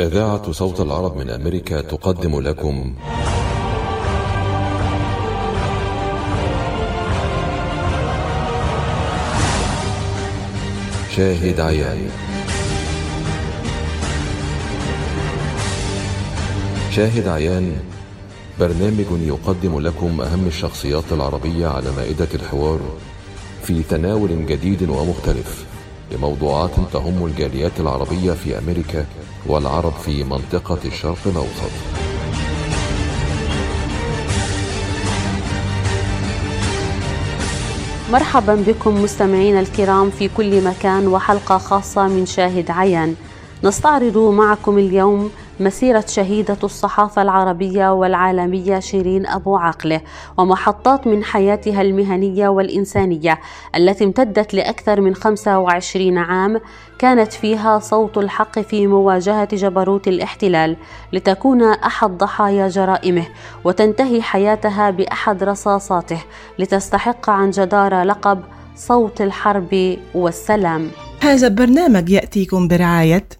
إذاعة صوت العرب من أمريكا تقدم لكم. شاهد عيان. شاهد عيان برنامج يقدم لكم أهم الشخصيات العربية على مائدة الحوار في تناول جديد ومختلف. لموضوعات تهم الجاليات العربية في أمريكا والعرب في منطقة الشرق الأوسط. مرحبا بكم مستمعينا الكرام في كل مكان وحلقة خاصة من شاهد عيان. نستعرض معكم اليوم مسيرة شهيدة الصحافة العربية والعالمية شيرين أبو عاقلة ومحطات من حياتها المهنية والإنسانية التي امتدت لأكثر من 25 عام كانت فيها صوت الحق في مواجهة جبروت الاحتلال لتكون أحد ضحايا جرائمه وتنتهي حياتها بأحد رصاصاته لتستحق عن جدارة لقب صوت الحرب والسلام. هذا البرنامج يأتيكم برعاية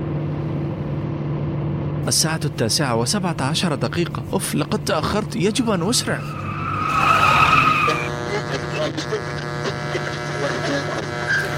الساعة التاسعة وسبعة عشر دقيقة أوف لقد تأخرت يجب أن أسرع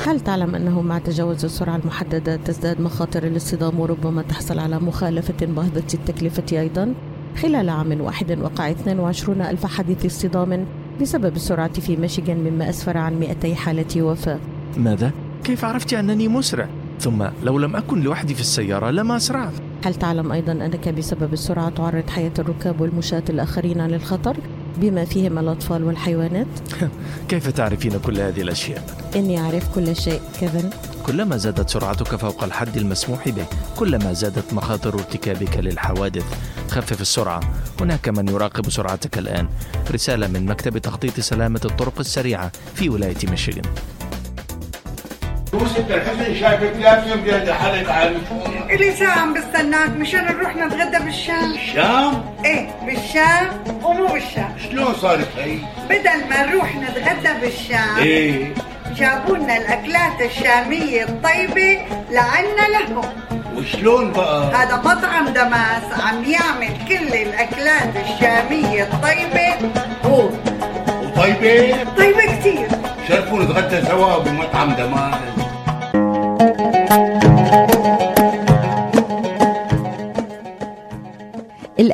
هل تعلم أنه مع تجاوز السرعة المحددة تزداد مخاطر الاصطدام وربما تحصل على مخالفة باهظة التكلفة أيضا؟ خلال عام واحد وقع 22 ألف حادث اصطدام بسبب السرعة في ميشيغان مما أسفر عن 200 حالة وفاة ماذا؟ كيف عرفت أنني مسرع؟ ثم لو لم أكن لوحدي في السيارة لما أسرعت هل تعلم أيضا أنك بسبب السرعة تعرض حياة الركاب والمشاة الآخرين للخطر بما فيهم الأطفال والحيوانات؟ كيف تعرفين كل هذه الأشياء؟ إني أعرف كل شيء كيفن؟ كلما زادت سرعتك فوق الحد المسموح به كلما زادت مخاطر ارتكابك للحوادث. خفف السرعة. هناك من يراقب سرعتك الآن. رسالة من مكتب تخطيط سلامة الطرق السريعة في ولاية ميشيغان. يوسف الحسن شايفك لا يوم جاي حالك عالي إلي ساعة عم بستناك. مشان نروح نتغدى بالشام. الشام؟ إيه بالشام. ومو بالشام. شلون صارت هي؟ بدل ما نروح نتغدى بالشام إيه. جابوا لنا الأكلات الشامية الطيبة لعنا لهم. وشلون بقى؟ هذا مطعم دماس عم يعمل كل الأكلات الشامية الطيبة. هو وطيبة؟ طيبة كتير. شرفوا نتغدى سوا بمطعم Damas.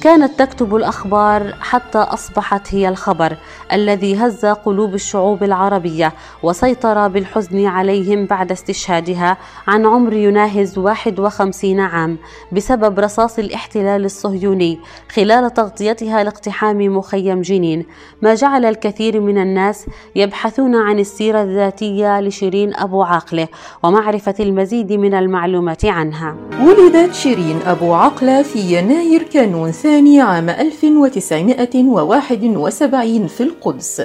كانت تكتب الأخبار حتى أصبحت هي الخبر الذي هز قلوب الشعوب العربية وسيطر بالحزن عليهم بعد استشهادها عن عمر يناهز 51 عام بسبب رصاص الاحتلال الصهيوني خلال تغطيتها لاقتحام مخيم جنين. ما جعل الكثير من الناس يبحثون عن السيرة الذاتية لشيرين أبو عاقلة ومعرفة المزيد من المعلومات عنها. ولدت شيرين أبو عقلة في يناير كانون الثاني عام 1971 في القدس.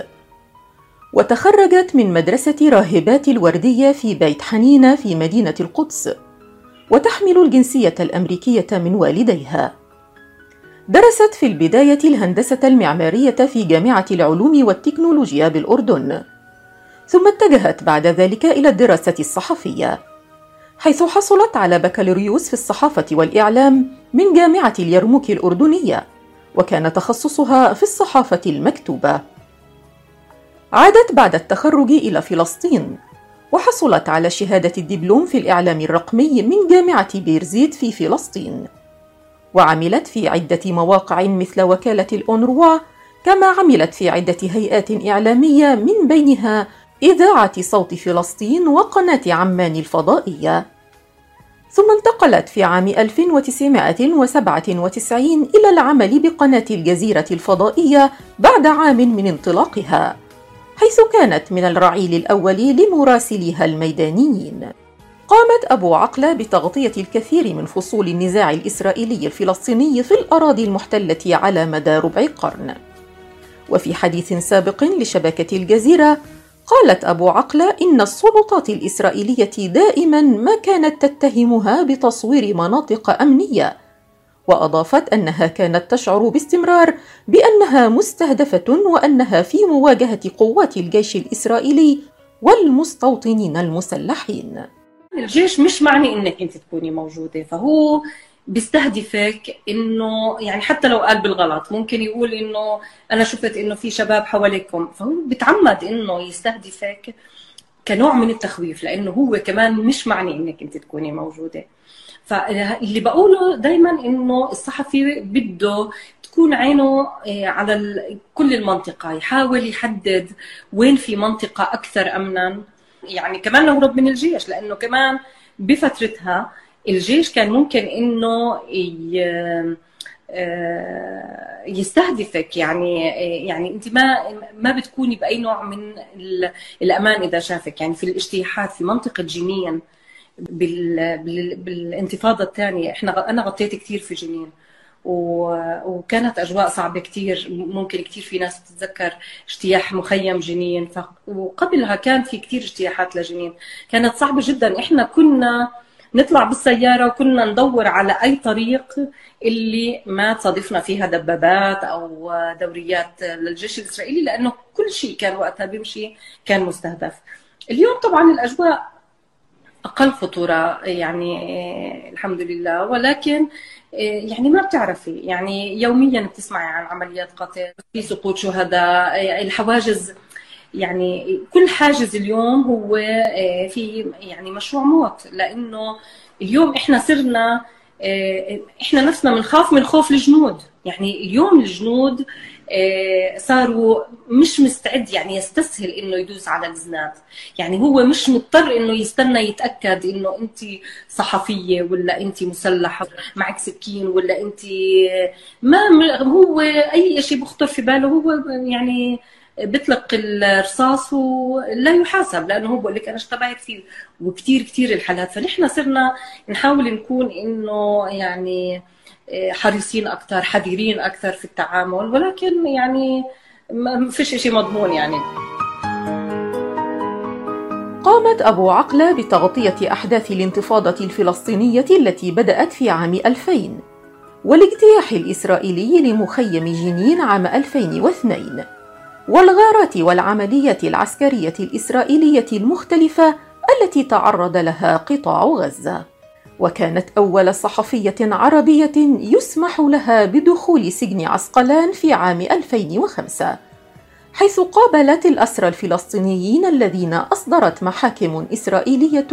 وتخرجت من مدرسة راهبات الوردية في بيت حنينة في مدينة القدس وتحمل الجنسية الأمريكية من والديها. درست في البداية الهندسة المعمارية في جامعة العلوم والتكنولوجيا بالأردن ثم اتجهت بعد ذلك إلى الدراسة الصحفية. حيث حصلت على بكالوريوس في الصحافة والإعلام من جامعة اليرموك الأردنية وكان تخصصها في الصحافة المكتوبة. عادت بعد التخرج إلى فلسطين وحصلت على شهادة الدبلوم في الإعلام الرقمي من جامعة بيرزيت في فلسطين. وعملت في عدة مواقع مثل وكالة الأونروا كما عملت في عدة هيئات إعلامية من بينها إذاعة صوت فلسطين وقناة عمان الفضائية. ثم انتقلت في عام 1997 إلى العمل بقناة الجزيرة الفضائية بعد عام من انطلاقها حيث كانت من الرعيل الأول لمراسليها الميدانيين. قامت أبو عقلة بتغطية الكثير من فصول النزاع الإسرائيلي الفلسطيني في الأراضي المحتلة على مدى ربع قرن. وفي حديث سابق لشبكة الجزيرة قالت أبو عقلة إن السلطات الإسرائيلية دائما ما كانت تتهمها بتصوير مناطق أمنية وأضافت أنها كانت تشعر باستمرار بأنها مستهدفة وأنها في مواجهة قوات الجيش الإسرائيلي والمستوطنين المسلحين. الجيش مش معني إنك أنت تكوني موجودة فهو بيستهدفك إنه يعني حتى لو قال بالغلط ممكن يقول إنه أنا شفت إنه في شباب حواليكم فهو بتعمد إنه يستهدفك كنوع من التخويف لأنه هو كمان مش معني إنك أنت تكوني موجودة. فاللي بقوله دائما إنه الصحفي بده تكون عينه آه، على كل المنطقة يحاول يحدد وين في منطقة أكثر امنا. يعني كمان نهرب من الجيش لأنه كمان بفترتها الجيش كان ممكن إنه آه، يستهدفك. يعني يعني أنت ما ما بتكوني بأي نوع من الأمان إذا شافك. يعني في الاجتياحات في منطقة جنين بالانتفاضة الثانية. إحنا أنا غطيت كثير في جنين. وكانت أجواء صعبة كثير ممكن كثير في ناس تتذكر اجتياح مخيم جنين. وقبلها كان في كثير اجتياحات لجنين. كانت صعبة جدا. إحنا كنا نطلع بالسيارة وكنا ندور على أي طريق اللي ما تصادفنا فيها دبابات أو دوريات للجيش الإسرائيلي لأنه كل شيء كان وقتها بيمشي كان مستهدف. اليوم طبعا الأجواء أقل خطورة يعني الحمد لله. ولكن يعني ما بتعرفي يعني يوميا بتسمعي عن عمليات قتل في سقوط شهداء الحواجز يعني كل حاجز اليوم هو في يعني مشروع موت لأنه اليوم إحنا صرنا إحنا نفسنا بنخاف من خوف الجنود. يعني اليوم الجنود آه، صاروا مش مستعد يعني يستسهل إنه يدوس على الزناد. يعني هو مش مضطر إنه يستنى يتأكد إنه انت صحفية ولا انت مسلحة معك سكين ولا انت ما هو أي شيء بخطر في باله هو يعني بيطلق الرصاص ولا يحاسب لأنه هو بقول لك أنا اشتبعت فيه وكثير كثير الحالات. فنحن صرنا نحاول نكون إنه يعني حريصين أكثر حذرين أكثر في التعامل ولكن يعني ما فيش شيء مضمون يعني. قامت أبو عقلة بتغطية أحداث الانتفاضة الفلسطينية التي بدأت في عام 2000 والاجتياح الإسرائيلي لمخيم جنين عام 2002 والغارات والعمليات العسكرية الإسرائيلية المختلفة التي تعرض لها قطاع غزة. وكانت أول صحفية عربية يسمح لها بدخول سجن عسقلان في عام 2005 حيث قابلت الأسرى الفلسطينيين الذين أصدرت محاكم إسرائيلية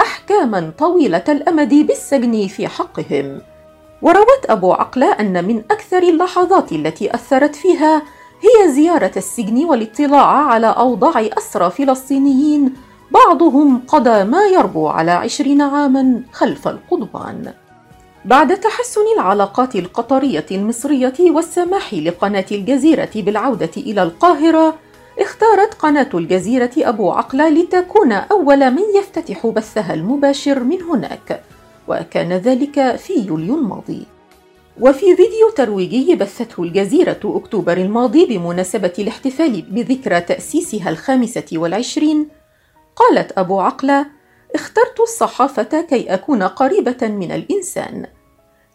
أحكاما طويلة الأمد بالسجن في حقهم. وروت أبو عقلة أن من أكثر اللحظات التي أثرت فيها هي زيارة السجن والاطلاع على أوضاع أسرى فلسطينيين بعضهم قضى ما يربو على عشرين عاما خلف القضبان. بعد تحسن العلاقات القطرية المصرية والسماح لقناة الجزيرة بالعودة إلى القاهرة اختارت قناة الجزيرة أبو عقلة لتكون أول من يفتتح بثها المباشر من هناك وكان ذلك في يوليو الماضي. وفي فيديو ترويجي بثته الجزيرة أكتوبر الماضي بمناسبة الاحتفال بذكرى تأسيسها الخامسة والعشرين قالت أبو عقلة: اخترت الصحافة كي أكون قريبة من الإنسان.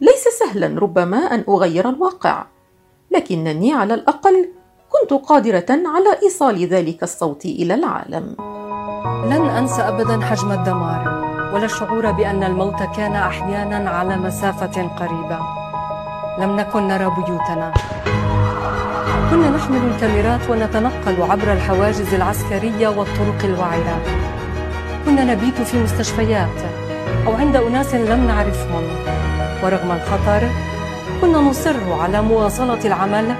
ليس سهلا ربما أن أغير الواقع. لكنني على الأقل كنت قادرة على إيصال ذلك الصوت إلى العالم. لن أنسى أبدا حجم الدمار ولا الشعور بأن الموت كان أحيانا على مسافة قريبة. لم نكن نرى بيوتنا. كنا نحمل الكاميرات ونتنقل عبر الحواجز العسكرية والطرق الوعرة. كنا نبيت في مستشفيات أو عند أناس لم نعرفهم. ورغم الخطر كنا نصر على مواصلة العمل.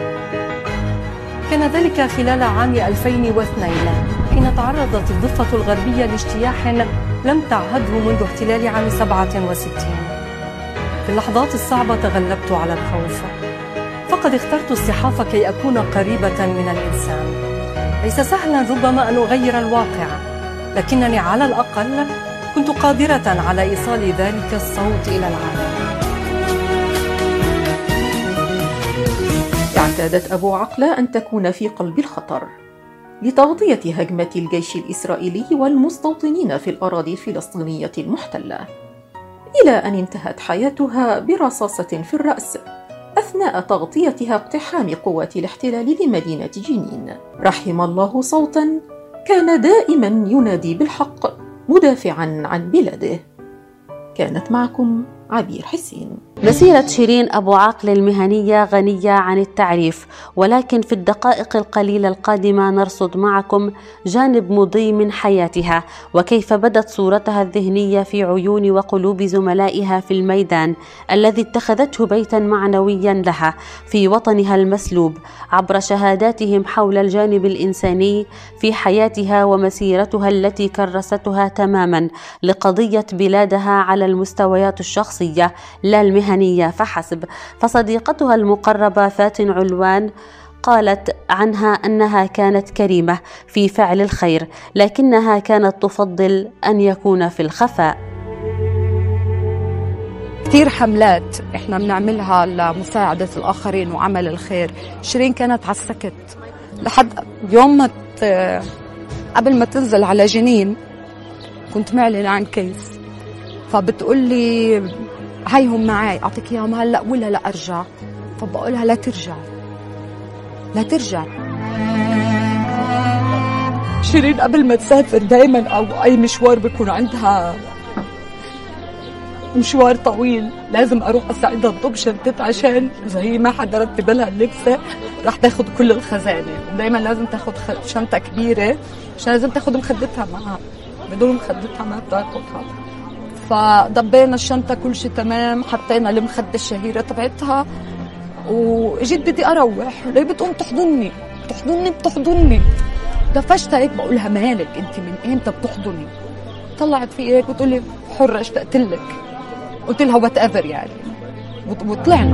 كان ذلك خلال عام 2002 حين تعرضت الضفة الغربية لاجتياح لم تعهده منذ احتلال عام 67 في اللحظات الصعبة تغلبت على الخوف. فقد اخترت الصحافة كي أكون قريبة من الإنسان. ليس سهلا ربما أن أغير الواقع لكنني على الأقل كنت قادرة على إيصال ذلك الصوت إلى العالم. اعتادت أبو عقلة أن تكون في قلب الخطر لتغطية هجمة الجيش الإسرائيلي والمستوطنين في الأراضي الفلسطينية المحتلة. إلى أن انتهت حياتها برصاصة في الرأس أثناء تغطيتها اقتحام قوات الاحتلال لمدينة جنين. رحم الله صوتا كان دائما ينادي بالحق مدافعا عن بلاده. كانت معكم عبير حسين. مسيرة شيرين أبو عقل المهنية غنية عن التعريف ولكن في الدقائق القليلة القادمة نرصد معكم جانب مضي من حياتها وكيف بدت صورتها الذهنية في عيون وقلوب زملائها في الميدان الذي اتخذته بيتا معنويا لها في وطنها المسلوب عبر شهاداتهم حول الجانب الإنساني في حياتها ومسيرتها التي كرستها تماما لقضية بلادها على المستويات الشخصية لا المهنية المهنية فحسب. فصديقتها المقربة فاتن علوان قالت عنها أنها كانت كريمة في فعل الخير لكنها كانت تفضل أن يكون في الخفاء. كثير حملات إحنا بنعملها لمساعدة الآخرين وعمل الخير. شيرين كانت على السكت. لحد يوم ما قبل ما تنزل على جنين كنت معلنة عن كيس. فبتقول لي هيهم معي أعطيك إياهم هلأ ولا لا أرجع. فبقولها لا ترجع. لا ترجع. شيرين قبل ما تسافر دايما أو أي مشوار بيكون عندها مشوار طويل. لازم أروح أساعدها تضب شنطتها عشان اذا هي ما حدا رتب لها اللبسة. رح تاخذ كل الخزانة. ودائما لازم تاخذ شنطة كبيرة. عشان لازم تاخذ مخدتها معها. بدون مخدتها ما بتاخذها فضبينا الشنطة كل شيء تمام. حطينا المخدة الشهيرة تبعتها. واجيت بدي أروح. ليه بتقوم تحضني؟ بتحضني؟ بتحضني. دفشتها هيك. بقولها مالك أنت؟ من إمتى بتحضني؟ طلعت في هيك بتقول لي حره اشتقت لك قلت لها وات ايفر يعني وطلعنا.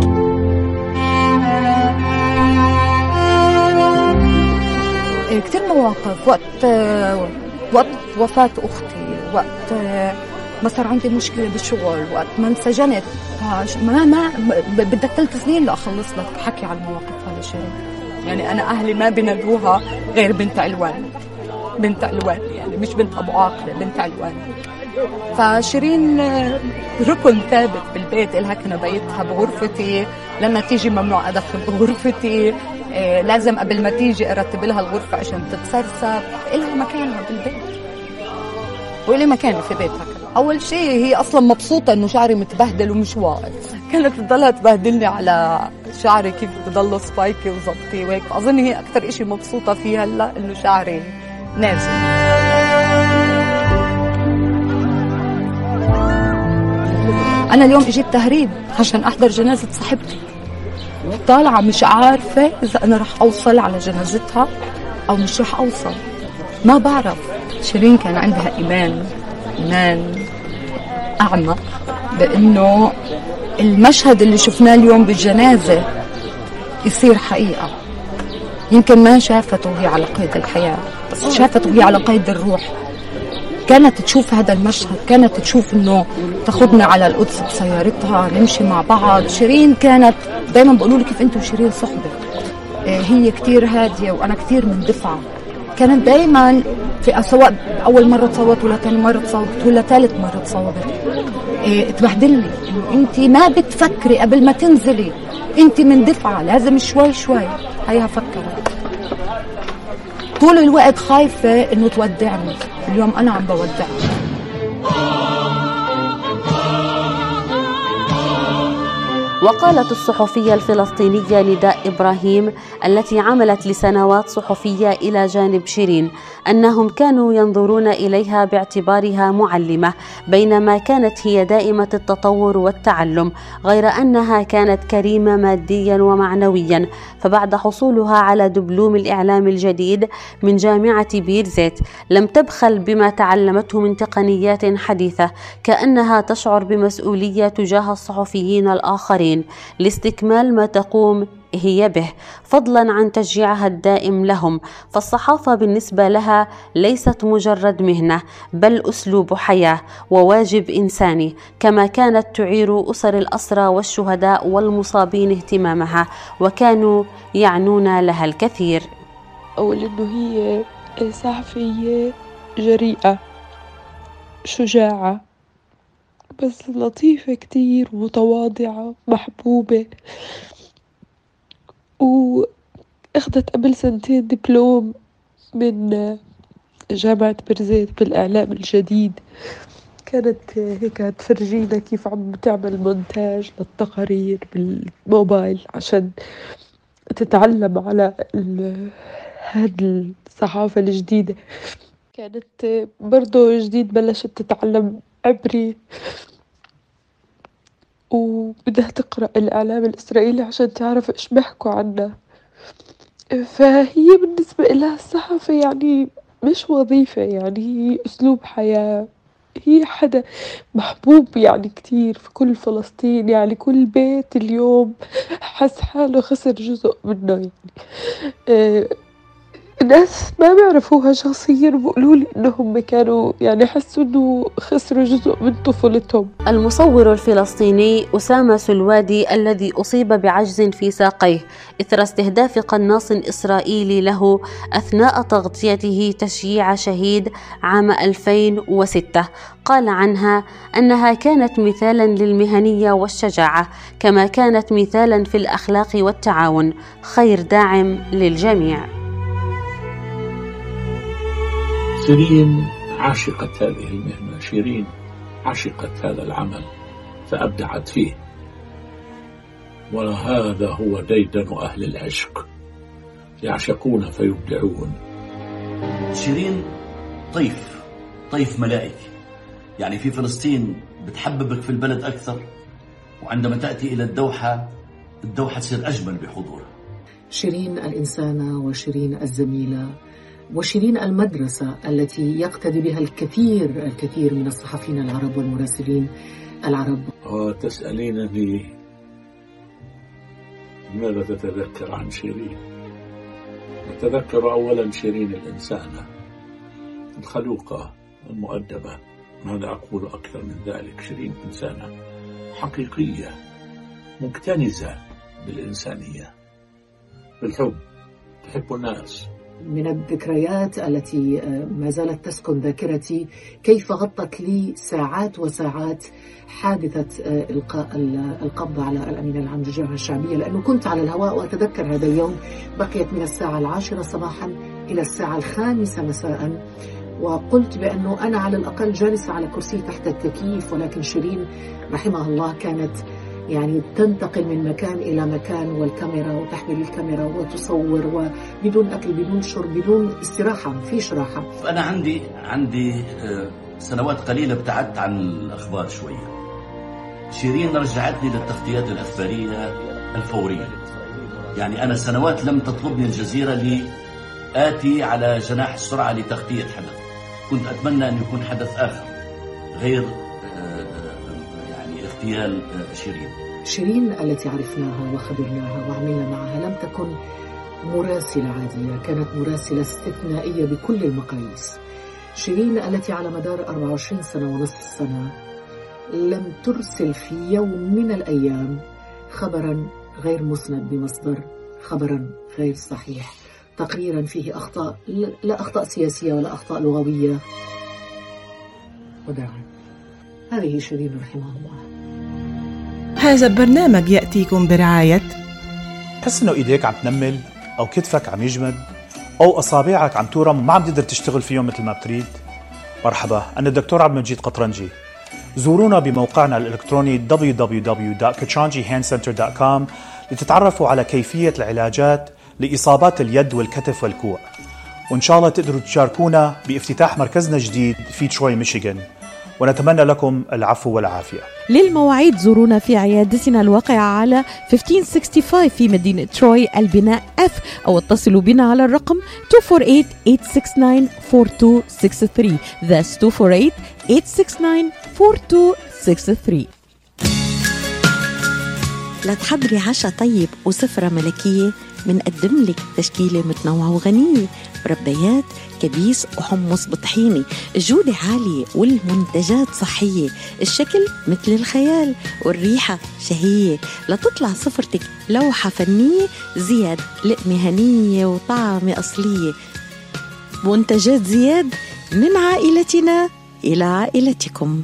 إيه، كثير مواقف. وقت وقت وفاة أختي. وقت ما صار عندي مشكلة بالشغل وقت ما انسجنت. ما ما بدك ثلاث سنين لاخلص لك. حكي عن المواقف هذا الشيء. يعني أنا أهلي ما بنادوها غير بنت علوان. بنت علوان يعني مش بنت أبو عاقله بنت علوان. فشيرين ركن ثابت بالبيت. إلها كنبايتها بغرفتي. لما تيجي ممنوع أدخل بغرفتي. إيه لازم قبل ما تيجي أرتب لها الغرفة عشان تتسرسب. إلها مكانها بالبيت. وإلي مكاني في بيتها. أول شيء هي أصلا مبسوطة إنه شعري متبهدل ومش واقف كانت تضلها تبهدلني على شعري كيف بضله سبايكي وظبطي وهيك. اظن هي أكثر شيء مبسوطة فيه هلأ إنه شعري نازل. أنا اليوم إجيت تهريب عشان أحضر جنازة صاحبتي. طالعة مش عارفة إذا أنا رح أوصل على جنازتها أو مش رح أوصل. ما بعرف. شيرين كان عندها إيمان. ايمان أعمى بأنه المشهد اللي شفناه اليوم بالجنازة يصير حقيقة. يمكن ما شافته وهي على قيد الحياة بس شافته وهي على قيد الروح. كانت تشوف هذا المشهد كانت تشوف إنه تاخذنا على القدس بسيارتها نمشي مع بعض. شيرين كانت دائما بقولوا لي كيف انت وشيرين صحبة؟ إيه، هي كثير هادية وأنا كثير مندفعة. كانت دائما في سواء أول مرة تصوت ولا ثاني مرة تصوت ولا ثالث مرة تصوت. إيه تبهدلني انت ما بتفكري قبل ما تنزلي. انت من دفعة لازم شوي شوي. هيها فكرت طول الوقت خايفة إنه تودعني. اليوم أنا عم بودعها وقالت الصحفية الفلسطينية نداء إبراهيم التي عملت لسنوات صحفية إلى جانب شيرين أنهم كانوا ينظرون إليها باعتبارها معلمة بينما كانت هي دائمة التطور والتعلم غير أنها كانت كريمة ماديا ومعنويا فبعد حصولها على دبلوم الإعلام الجديد من جامعة بيرزيت لم تبخل بما تعلمته من تقنيات حديثة كأنها تشعر بمسؤولية تجاه الصحفيين الآخرين. لاستكمال ما تقوم هي به فضلا عن تشجيعها الدائم لهم. فالصحافة بالنسبة لها ليست مجرد مهنة بل أسلوب حياة وواجب إنساني كما كانت تعير أسر الأسرى والشهداء والمصابين اهتمامها وكانوا يعنون لها الكثير. أول إنه هي صحفية جريئة شجاعة بس لطيفة كتير متواضعة محبوبة وأخذت قبل سنتين دبلوم من جامعة برزيت بالإعلام الجديد. كانت هيك تفرجينا كيف عم تعمل مونتاج للتقارير بالموبايل عشان تتعلم على هاد الصحافة الجديدة. كانت برضو جديد بلشت تتعلم عبري وبدها تقرأ الإعلام الإسرائيلي عشان تعرف إيش بيحكوا عنا فهي بالنسبة إلها الصحافة يعني مش وظيفة يعني هي أسلوب حياة. هي حدا محبوب يعني كتير في كل فلسطين يعني كل بيت اليوم حس حاله خسر جزء منه يعني. آه، ناس ما بيعرفوها شخصيا بيقولوا لي إنهم كانوا يعني حسوا إنه خسروا جزء من طفولتهم. المصور الفلسطيني أسامة سلوادي الذي أصيب بعجز في ساقيه إثر استهداف قناص إسرائيلي له أثناء تغطيته تشييع شهيد عام 2006 قال عنها أنها كانت مثالا للمهنية والشجاعة كما كانت مثالا في الأخلاق والتعاون. خير داعم للجميع. شيرين عشقت هذه المهنة شيرين عشقت هذا العمل فأبدعت فيه. وهذا هو ديدن أهل العشق. يعشقون فيبدعون. شيرين طيف طيف ملائكي يعني في فلسطين بتحببك في البلد أكثر وعندما تأتي إلى الدوحة الدوحة تصير أجمل بحضورها. شيرين الإنسانة وشيرين الزميلة. وشيرين المدرسة التي يقتدي بها الكثير الكثير من الصحفيين العرب والمراسلين العرب. وتسألينني ماذا تتذكر عن شيرين؟ أتذكر أولا شيرين الإنسانة الخلوقة المؤدبة. ماذا أقول أكثر من ذلك؟ شيرين إنسانة حقيقية مكتنزة بالإنسانية بالحب تحب الناس. من الذكريات التي ما زالت تسكن ذاكرتي. كيف غطت لي ساعات وساعات حادثة إلقاء القبض على الأمين العام للجامعة الشعبية؟ لأنه كنت على الهواء وأتذكر هذا اليوم بقيت من الساعة العاشرة صباحا إلى الساعة الخامسة مساء وقلت بأنه أنا على الأقل جالسة على كرسي تحت التكييف ولكن شيرين رحمها الله كانت يعني تنتقل من مكان إلى مكان والكاميرا وتحمل الكاميرا وتصور وبدون أكل بدون شرب بدون استراحة ما فيش راحة. أنا عندي عندي آه، سنوات قليلة ابتعدت عن الأخبار شوية. شيرين رجعتني للتغطيات الأخبارية الفورية. يعني أنا سنوات لم تطلبني الجزيرة لآتي على جناح السرعة لتغطية حدث. كنت أتمنى أن يكون حدث آخر غير اغتيال شيرين. شيرين التي عرفناها وخبرناها وعملنا معها لم تكن مراسلة عادية كانت مراسلة استثنائية بكل المقاييس. شيرين التي على مدار 24 سنة ونصف سنة لم ترسل في يوم من الأيام خبرا غير مسند بمصدر خبرا غير صحيح. تقريرا فيه أخطاء لا أخطاء سياسية ولا أخطاء لغوية. وداعا. هذه شيرين رحمه الله. هذا البرنامج يأتيكم برعاية. تحس إنه إيديك عم تنمل أو كتفك عم يجمد أو أصابعك عم تورم ما عم تقدر تشتغل فيهم مثل ما بتريد. مرحبا أنا الدكتور عبد المجيد قطرنجي. زورونا بموقعنا الإلكتروني www.kachanjihandcenter.com لتتعرفوا على كيفية العلاجات لإصابات اليد والكتف والكوع. وإن شاء الله تقدروا تشاركونا بافتتاح مركزنا الجديد في تروي ميشيغان. ونتمنى لكم العفو والعافية. للمواعيد زورونا في عيادتنا الواقعة على 1565 في مدينة تروي البناء F أو اتصلوا بنا على الرقم 248-869-4263 That's 248-869-4263 لتحضري عشاء طيب وسفرة ملكية منقدم لك تشكيلة متنوعة وغنية مربيات كبيس وحمص بطحينة الجودة عالية والمنتجات صحية. الشكل مثل الخيال والريحة شهية. لتطلع سفرتك لوحة فنية زياد لقمة هنية وطعمة أصلية. منتجات زياد من عائلتنا إلى عائلتكم.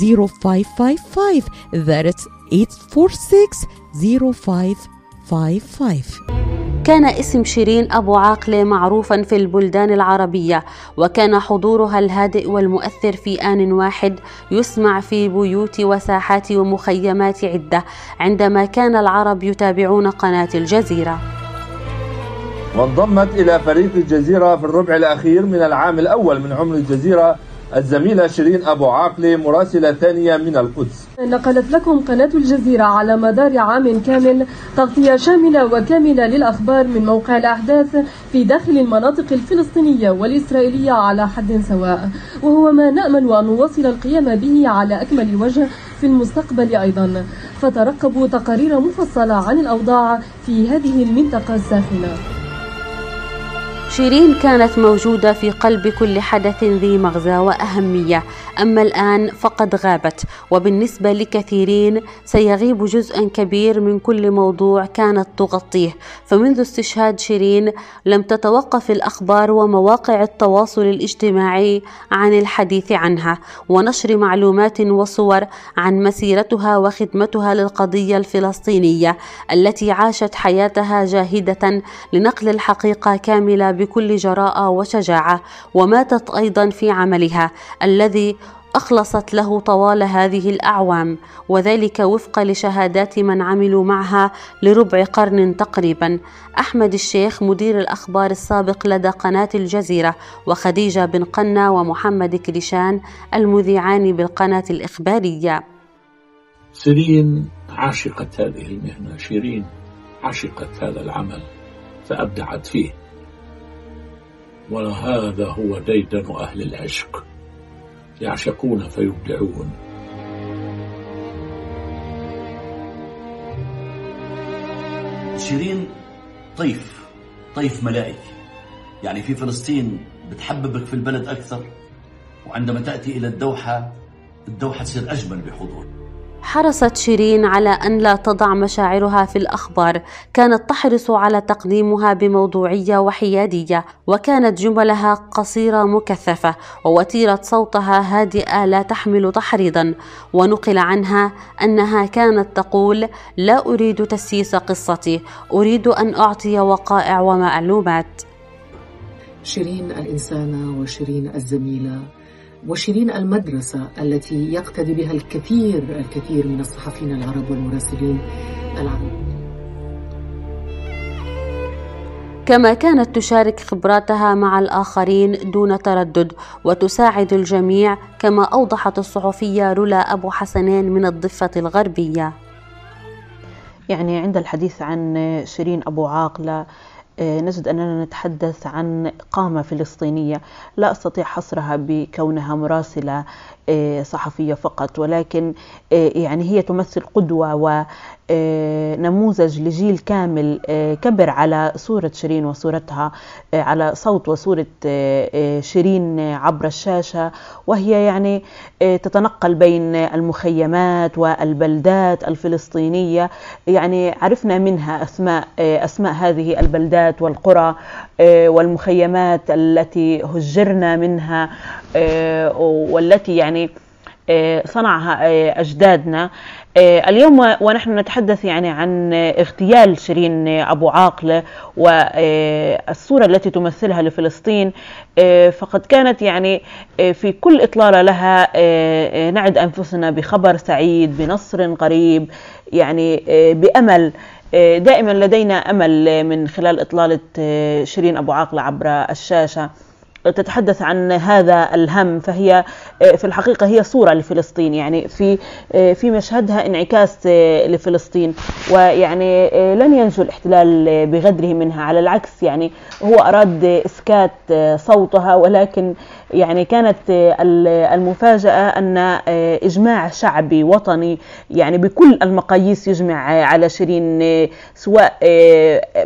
0555 That's 846 0555 كان اسم شيرين أبو عاقلة معروفا في البلدان العربية وكان حضورها الهادئ والمؤثر في آن واحد يسمع في بيوت وساحات ومخيمات عدة عندما كان العرب يتابعون قناة الجزيرة. وانضمت إلى فريق الجزيرة في الربع الأخير من العام الأول من عمر الجزيرة الزميلة شيرين أبو عاقلة مراسلة ثانية من القدس. نقلت لكم قناة الجزيرة على مدار عام كامل تغطية شاملة وكاملة للأخبار من موقع الأحداث في داخل المناطق الفلسطينية والإسرائيلية على حد سواء. وهو ما نأمل أن نواصل القيام به على أكمل وجه في المستقبل أيضا. فترقبوا تقارير مفصلة عن الأوضاع في هذه المنطقة الساخنة. شيرين كانت موجودة في قلب كل حدث ذي مغزى وأهمية. أما الآن فقد غابت وبالنسبة لكثيرين سيغيب جزء كبير من كل موضوع كانت تغطيه. فمنذ استشهاد شيرين لم تتوقف الأخبار ومواقع التواصل الاجتماعي عن الحديث عنها ونشر معلومات وصور عن مسيرتها وخدمتها للقضية الفلسطينية التي عاشت حياتها جاهدة لنقل الحقيقة كاملة بكل جراءة وشجاعة. وماتت أيضا في عملها الذي أخلصت له طوال هذه الأعوام وذلك وفق لشهادات من عملوا معها لربع قرن تقريبا. أحمد الشيخ مدير الأخبار السابق لدى قناة الجزيرة وخديجة بن قنا ومحمد كريشان المذيعان بالقناة الإخبارية. سيرين عاشقت هذه المهنة شيرين عشقت هذا العمل فأبدعت فيه. وهذا هو ديدن أهل العشق. يعشقون فيبدعون. شيرين طيف طيف ملائكي يعني في فلسطين بتحببك في البلد أكثر وعندما تأتي إلى الدوحة الدوحة تصير أجمل بحضور حرصت شيرين على أن لا تضع مشاعرها في الأخبار. كانت تحرص على تقديمها بموضوعية وحيادية وكانت جملها قصيرة مكثفة ووتيرة صوتها هادئة لا تحمل تحريضا. ونقل عنها أنها كانت تقول لا أريد تسييس قصتي أريد أن أعطي وقائع ومعلومات. شيرين الإنسانة وشيرين الزميلة وشيرين المدرسة التي يقتدي بها الكثير الكثير من الصحفيين العرب والمراسلين العرب. كما كانت تشارك خبراتها مع الآخرين دون تردد وتساعد الجميع كما أوضحت الصحفية رولا أبو حسنين من الضفة الغربية. يعني عند الحديث عن شيرين أبو عاقلة نجد أننا نتحدث عن قامة فلسطينية لا أستطيع حصرها بكونها مراسلة. آه، صحفية فقط ولكن آه، يعني هي تمثل قدوة ونموذج لجيل كامل كبر على صورة شيرين وصورتها على صوت وصورة شيرين عبر الشاشة وهي يعني تتنقل بين المخيمات والبلدات الفلسطينية. يعني عرفنا منها أسماء أسماء هذه البلدات والقرى والمخيمات التي هجرنا منها والتي يعني صنعها أجدادنا. اليوم ونحن نتحدث يعني عن اغتيال شيرين أبو عاقلة والصورة التي تمثلها لفلسطين. فقد كانت يعني في كل إطلالة لها نعد أنفسنا بخبر سعيد بنصر قريب يعني بأمل دائما لدينا أمل من خلال إطلالة شيرين أبو عاقلة عبر الشاشة. تتحدث عن هذا الهم فهي آه، في الحقيقة هي صورة لفلسطين يعني في آه، في مشهدها انعكاس آه، لفلسطين. ويعني لن ينجو الاحتلال بغدره منها على العكس يعني هو أراد إسكات صوتها. ولكن يعني كانت المفاجأة أن إجماع شعبي وطني يعني بكل المقاييس يجمع على شيرين سواء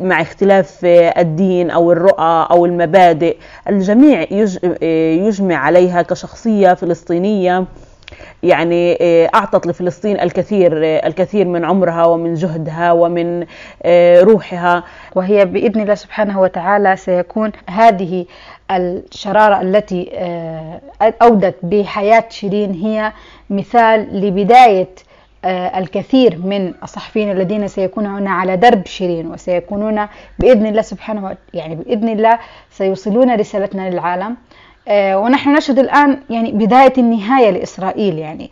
مع اختلاف الدين أو الرؤى أو المبادئ. الجميع يجمع عليها كشخصية فلسطينية يعني أعطت لفلسطين الكثير الكثير من عمرها ومن جهدها ومن روحها. وهي بإذن الله سبحانه وتعالى سيكون هذه الشرارة التي آه، أودت بحياة شيرين هي مثال لبداية آه، الكثير من الصحفيين الذين سيكونون على درب شيرين وسيكونون بإذن الله سبحانه يعني بإذن الله سيوصلون رسالتنا للعالم. آه، ونحن نشهد الآن يعني بداية النهاية لإسرائيل يعني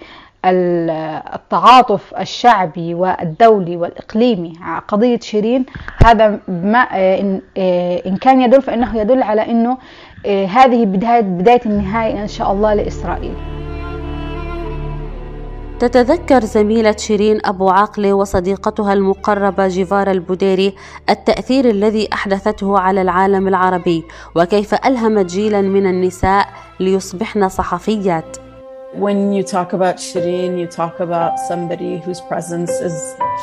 التعاطف الشعبي والدولي والإقليمي على قضية شيرين. هذا ما إن كان يدل فإنه يدل على أنه هذه بداية بداية النهاية إن شاء الله لإسرائيل. تتذكر زميلة شيرين أبو عاقلة وصديقتها المقربة جيفارا البوديري التأثير الذي أحدثته على العالم العربي وكيف ألهمت جيلا من النساء ليصبحن صحفيات When you talk about Shireen, you talk about somebody whose presence is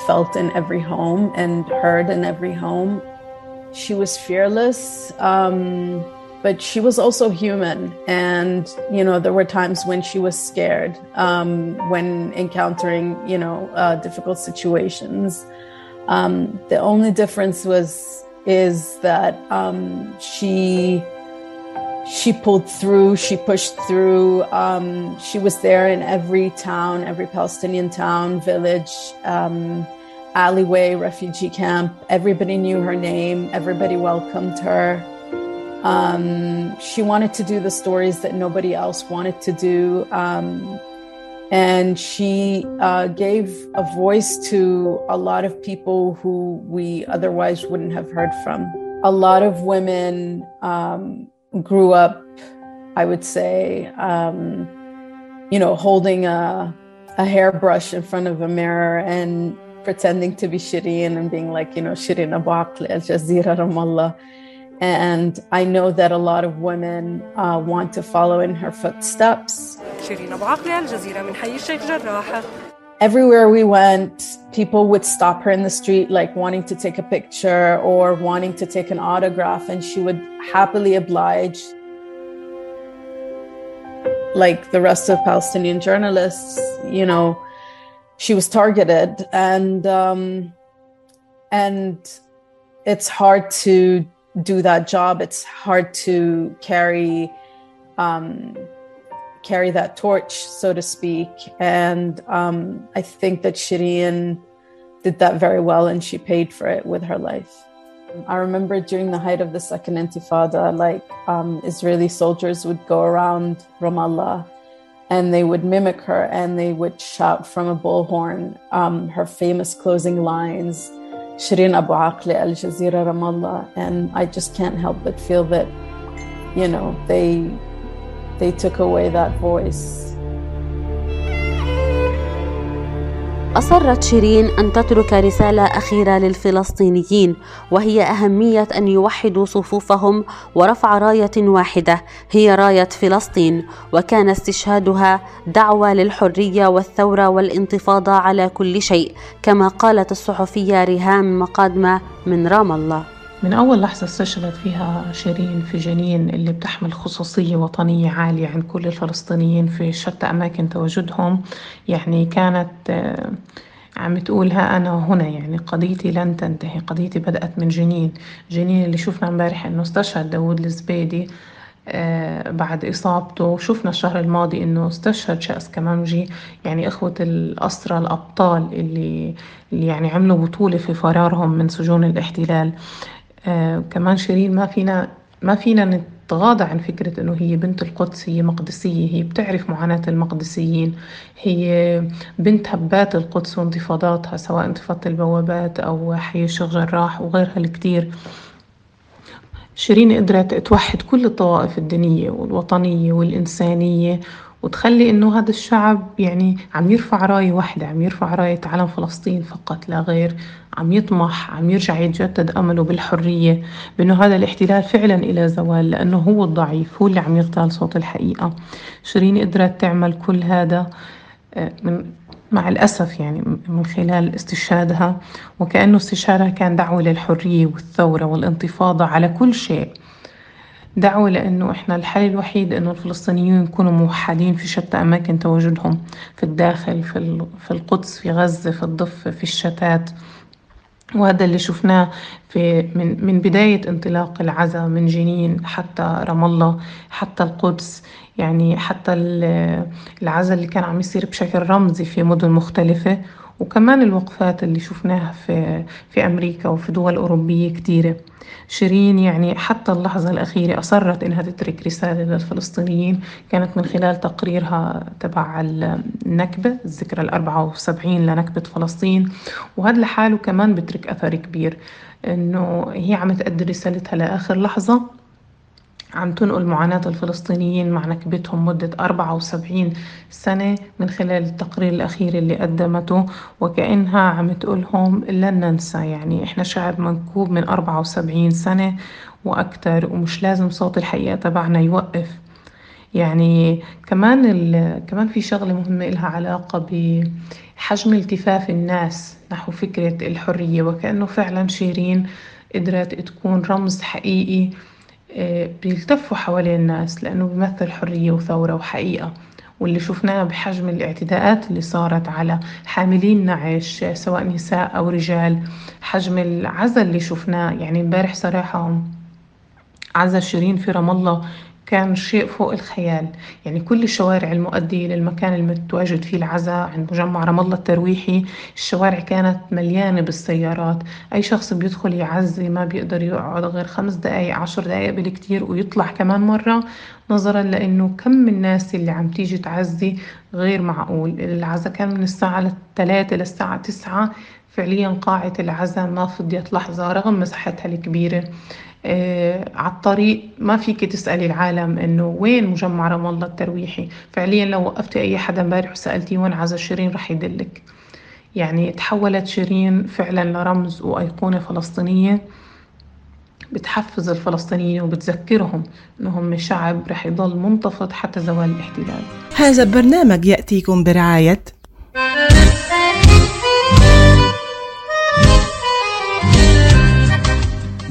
felt in every home and heard in every home. She was fearless. Um, but she was also human. And, you know, there were times when she was scared um, when encountering, you know, uh, difficult situations. Um, the only difference was, is that um, she, she pulled through, she pushed through. Um, she was there in every town, every Palestinian town, village, um, alleyway, refugee camp. Everybody knew her name, everybody welcomed her. Um, she wanted to do the stories that nobody else wanted to do. Um, and she uh, gave a voice to a lot of people who we otherwise wouldn't have heard from. A lot of women um, grew up, I would say, um, you know, holding a, a hairbrush in front of a mirror and pretending to be Shirin and being like, you know, Shireen Abu Aqli, Al Jazeera Ramallah. And I know that a lot of women uh, want to follow in her footsteps. Everywhere we went, people would stop her in the street, like wanting to take a picture or wanting to take an autograph, and she would happily oblige. Like the rest of Palestinian journalists, you know, she was targeted, and um, and it's hard to do that job, it's hard to carry um, carry that torch, so to speak. And um, I think that Shireen did that very well, and she paid for it with her life. I remember during the height of the Second Intifada, like um, Israeli soldiers would go around Ramallah and they would mimic her and they would shout from a bullhorn um, her famous closing lines, Shireen Abu Aqli Al Jazeera Ramallah. And I just can't help but feel that, you know, they, they took away that voice. أصرت شيرين أن تترك رسالة أخيرة للفلسطينيين وهي أهمية أن يوحدوا صفوفهم ورفع راية واحدة هي راية فلسطين وكان استشهادها دعوة للحرية والثورة والانتفاضة على كل شيء كما قالت الصحفية ريهام مقادمة من رام الله. من أول لحظة استشهدت فيها شيرين في جنين اللي بتحمل خصوصية وطنية عالية عند كل الفلسطينيين في شتى أماكن تواجدهم. يعني كانت آه، عم تقولها أنا هنا يعني قضيتي لن تنتهي قضيتي بدأت من جنين. جنين اللي شفنا امبارح إنه استشهد داود الزبيدي آه، بعد إصابته. شفنا الشهر الماضي إنه استشهد شأس كمامجي. يعني إخوة الأسرى الأبطال اللي, اللي يعني عملوا بطولة في فرارهم من سجون الاحتلال. آه كمان شيرين ما فينا ما فينا نتغاضى عن فكرة إنه هي بنت القدس هي مقدسية هي بتعرف معاناة المقدسيين هي بنت هبات القدس وانتفاضاتها سواء انتفاضة البوابات أو حي الشيخ جراح وغيرها الكتير. شيرين قدرت توحد كل الطوائف الدينية والوطنية والإنسانية وتخلي إنه هذا الشعب يعني عم يرفع راية واحدة عم يرفع راية علم فلسطين فقط لا غير عم يطمح عم يرجع يتجدد أمله بالحرية بأنه هذا الاحتلال فعلا إلى زوال لأنه هو الضعيف هو اللي عم يغتال صوت الحقيقة. شيرين قدرت تعمل كل هذا آه، من مع الأسف يعني من خلال استشهادها وكأنه استشهادها كان دعوة للحرية والثورة والانتفاضة على كل شيء. دعوة لأنه إحنا الحل الوحيد إنه الفلسطينيون يكونوا موحدين في شتى أماكن تواجدهم في الداخل في, في القدس في غزة في الضفة في الشتات. وهذا اللي شفناه في من من بداية انطلاق العزاء من جنين حتى رام الله حتى القدس. يعني حتى العزاء اللي كان عم يصير بشكل رمزي في مدن مختلفة. وكمان الوقفات اللي شفناها في في أمريكا وفي دول أوروبية كتيرة. شيرين يعني حتى اللحظة الأخيرة أصرت إنها تترك رسالة للفلسطينيين. كانت من خلال تقريرها تبع النكبة الذكرى الأربعة وسبعين لنكبة فلسطين. وهذا لحاله كمان بترك أثر كبير إنه هي عم تأدي رسالتها لآخر لحظة. عم تنقل معاناة الفلسطينيين مع نكبتهم مدة 74 سنة من خلال التقرير الأخير اللي قدمته وكأنها عم تقولهم لن ننسى. يعني إحنا شعب منكوب من 74 سنة وأكثر ومش لازم صوت الحقيقة تبعنا يوقف. يعني كمان كمان في شغلة مهمة إلها علاقة بحجم التفاف الناس نحو فكرة الحرية وكأنه فعلا شيرين قدرت تكون رمز حقيقي بيلتفوا حوالين الناس لأنه بيمثل حرية وثورة وحقيقة. واللي شفناه بحجم الاعتداءات اللي صارت على حاملين نعش سواء نساء أو رجال حجم العزل اللي شفناه. يعني امبارح صراحة عزا شيرين في رام الله كان شيء فوق الخيال. يعني كل الشوارع المؤدية للمكان المتواجد فيه العزاء عند مجمع رام الله الترويحي الشوارع كانت مليانة بالسيارات. أي شخص بيدخل يعزي ما بيقدر يقعد غير خمس دقايق عشر دقايق بالكتير ويطلع كمان مرة نظرا لأنه كم الناس اللي عم تيجي تعزي غير معقول. العزاء كان من الساعة 3 للساعة 9 فعليا قاعة العزاء ما فضيت لحظة رغم مساحتها الكبيرة. على الطريق. ما فيك تسألي العالم إنه وين مجمع رام الله الترويحي. فعليا لو وقفتي أي حدا امبارح وسألتيه وين عزا شيرين رح يدلك. يعني تحولت شيرين فعلا لرمز وأيقونة فلسطينية. بتحفز الفلسطينيين وبتذكرهم انهم شعب رح يضل منتفض حتى زوال الاحتلال. هذا البرنامج يأتيكم برعاية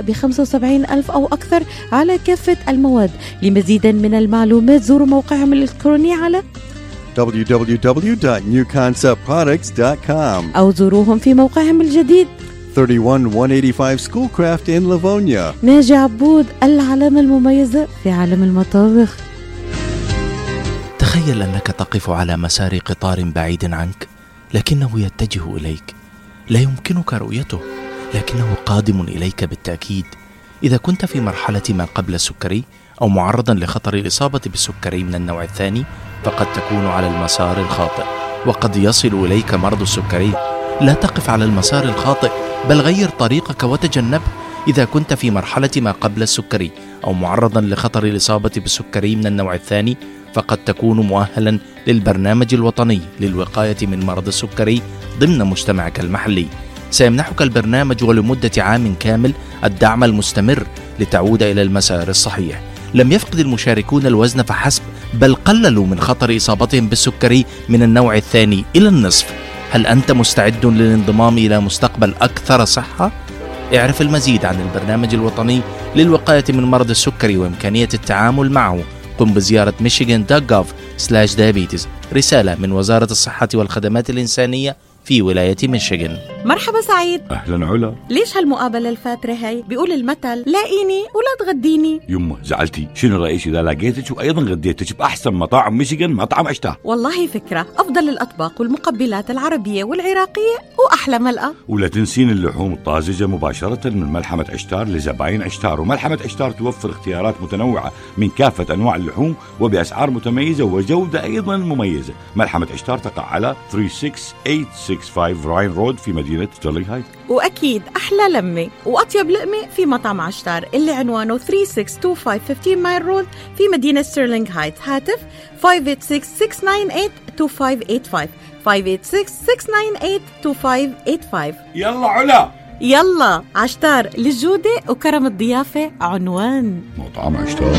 ب 75 ألف أو أكثر على كافة المواد. لمزيد من المعلومات زوروا موقعهم الإلكتروني على www.newconceptproducts.com أو زوروهم في موقعهم الجديد. 31185 Schoolcraft in Livonia. ناجي عبود العلامة المميزة في عالم المطابخ. تخيل أنك تقف على مسار قطار بعيد عنك لكنه يتجه إليك. لا يمكنك رؤيته. لكنه قادم إليك بالتأكيد. إذا كنت في مرحلة ما قبل السكري أو معرضا لخطر الإصابة بالسكري من النوع الثاني فقد تكون على المسار الخاطئ وقد يصل إليك مرض السكري. لا تقف على المسار الخاطئ بل غير طريقك وتجنبه إذا كنت في مرحلة ما قبل السكري أو معرضا لخطر الإصابة بالسكري من النوع الثاني فقد تكون مؤهلا للبرنامج الوطني للوقاية من مرض السكري ضمن مجتمعك المحلي. سيمنحك البرنامج ولمدة عام كامل الدعم المستمر لتعود إلى المسار الصحيح. لم يفقد المشاركون الوزن فحسب بل قللوا من خطر إصابتهم بالسكري من النوع الثاني إلى النصف. هل أنت مستعد للانضمام إلى مستقبل أكثر صحة؟ اعرف المزيد عن البرنامج الوطني للوقاية من مرض السكري وإمكانية التعامل معه. قم بزيارة michigan.gov/diabetes رسالة من وزارة الصحة والخدمات الإنسانية في ولاية ميشيغان. مرحبا سعيد. أهلا علا. ليش هالمقابلة الفاترة هي؟ بيقول المثل لاقيني ولا تغديني. يمه زعلتي. شنو رأيك إذا لقيتك وأيضا غديتك بأحسن مطاعم ميشيغان مطعم عشتار والله فكرة. أفضل الأطباق والمقبلات العربية والعراقية وأحلى ملقا ولا تنسين اللحوم الطازجة مباشرة من ملحمة عشتار لزباين عشتار. وملحمة عشتار توفر اختيارات متنوعة من كافة أنواع اللحوم وبأسعار متميزة وجودة أيضا مميزة. ملحمة عشتار تقع على 36865 Ryan Road في مدينة Sterling Heights وأكيد أحلى لمة وأطيب لقمة في مطعم عشتار اللي عنوانه 3625 15 Mile Road في مدينة Sterling Heights هاتف 586-698-2585 586-698-2585 يلا علا. يلا عشتار للجودة وكرم الضيافة عنوان. مطعم عشتار.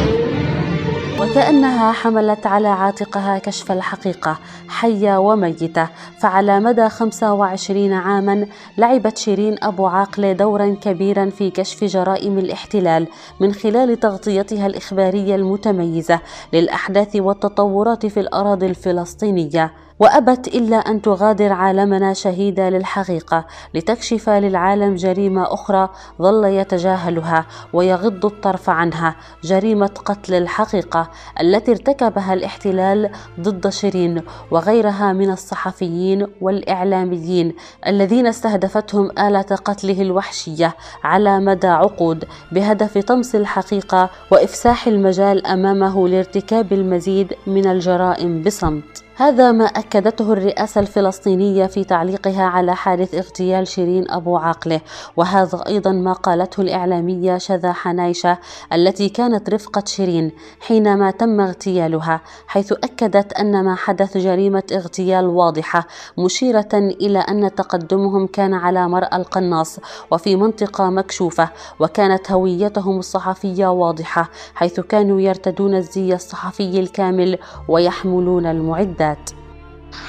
وكأنها حملت على عاتقها كشف الحقيقة حية وميتة. فعلى مدى 25 عاما لعبت شيرين أبو عاقلة دورا كبيرا في كشف جرائم الاحتلال من خلال تغطيتها الإخبارية المتميزة للأحداث والتطورات في الأراضي الفلسطينية. وأبت إلا أن تغادر عالمنا شهيده للحقيقة لتكشف للعالم جريمة أخرى ظل يتجاهلها ويغض الطرف عنها جريمة قتل الحقيقة التي ارتكبها الاحتلال ضد شيرين وغيرها من الصحفيين والإعلاميين الذين استهدفتهم اله قتله الوحشية على مدى عقود بهدف طمس الحقيقة وإفساح المجال أمامه لارتكاب المزيد من الجرائم بصمت. هذا ما أكدته الرئاسة الفلسطينية في تعليقها على حادث اغتيال شيرين أبو عاقلة. وهذا أيضا ما قالته الإعلامية شذا حنايشة التي كانت رفقة شيرين حينما تم اغتيالها حيث أكدت أن ما حدث جريمة اغتيال واضحة مشيرة إلى أن تقدمهم كان على مرأى القناص وفي منطقة مكشوفة وكانت هويتهم الصحفية واضحة حيث كانوا يرتدون الزي الصحفي الكامل ويحملون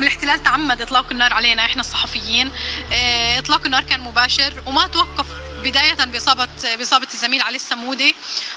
من الاحتلال تعمد إطلاق النار علينا إحنا الصحفيين. آه، إطلاق النار كان مباشر وما توقف بداية بإصابة بإصابة الزميل علي السمودي.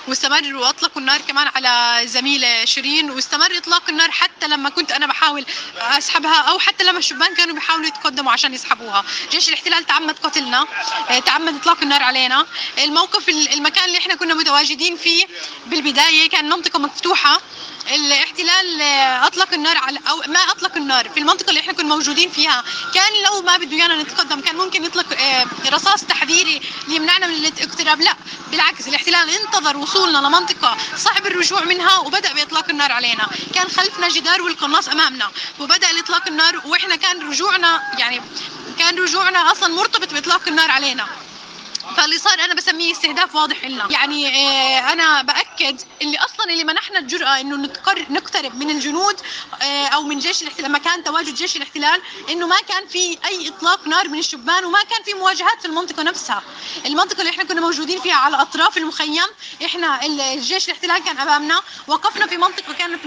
واستمر وأطلقوا النار كمان على زميلة شيرين. واستمر إطلاق النار حتى لما كنت أنا بحاول أسحبها أو حتى لما الشبان كانوا بيحاولوا يتقدموا عشان يسحبوها. جيش الاحتلال تعمد قتلنا. آه، تعمد إطلاق النار علينا. الموقف المكان اللي إحنا كنا متواجدين فيه بالبداية كان منطقة مفتوحة. الاحتلال أطلق النار على أو ما أطلق النار في المنطقة اللي إحنا كنا موجودين فيها. كان لو ما بده إيانا نتقدم كان ممكن يطلق آه، رصاص تحذيري ليمنعنا من الاقتراب. لا بالعكس الاحتلال انتظر وصولنا لمنطقة صعب الرجوع منها وبدأ بإطلاق النار علينا. كان خلفنا جدار والقناص أمامنا وبدأ اطلاق النار وإحنا كان رجوعنا يعني كان رجوعنا أصلا مرتبط بإطلاق النار علينا. فاللي صار أنا بسميه استهداف واضح لنا يعني آه، أنا بأكد اللي أصلا اللي منحنا الجرأة إنه نقترب من الجنود آه، أو من جيش الاحتلال مكان تواجد جيش الاحتلال إنه ما كان في أي إطلاق نار من الشبان وما كان في مواجهات في المنطقة نفسها. المنطقة اللي إحنا كنا موجودين فيها على اطراف المخيم إحنا الجيش الاحتلال كان أمامنا وقفنا في منطقة كانت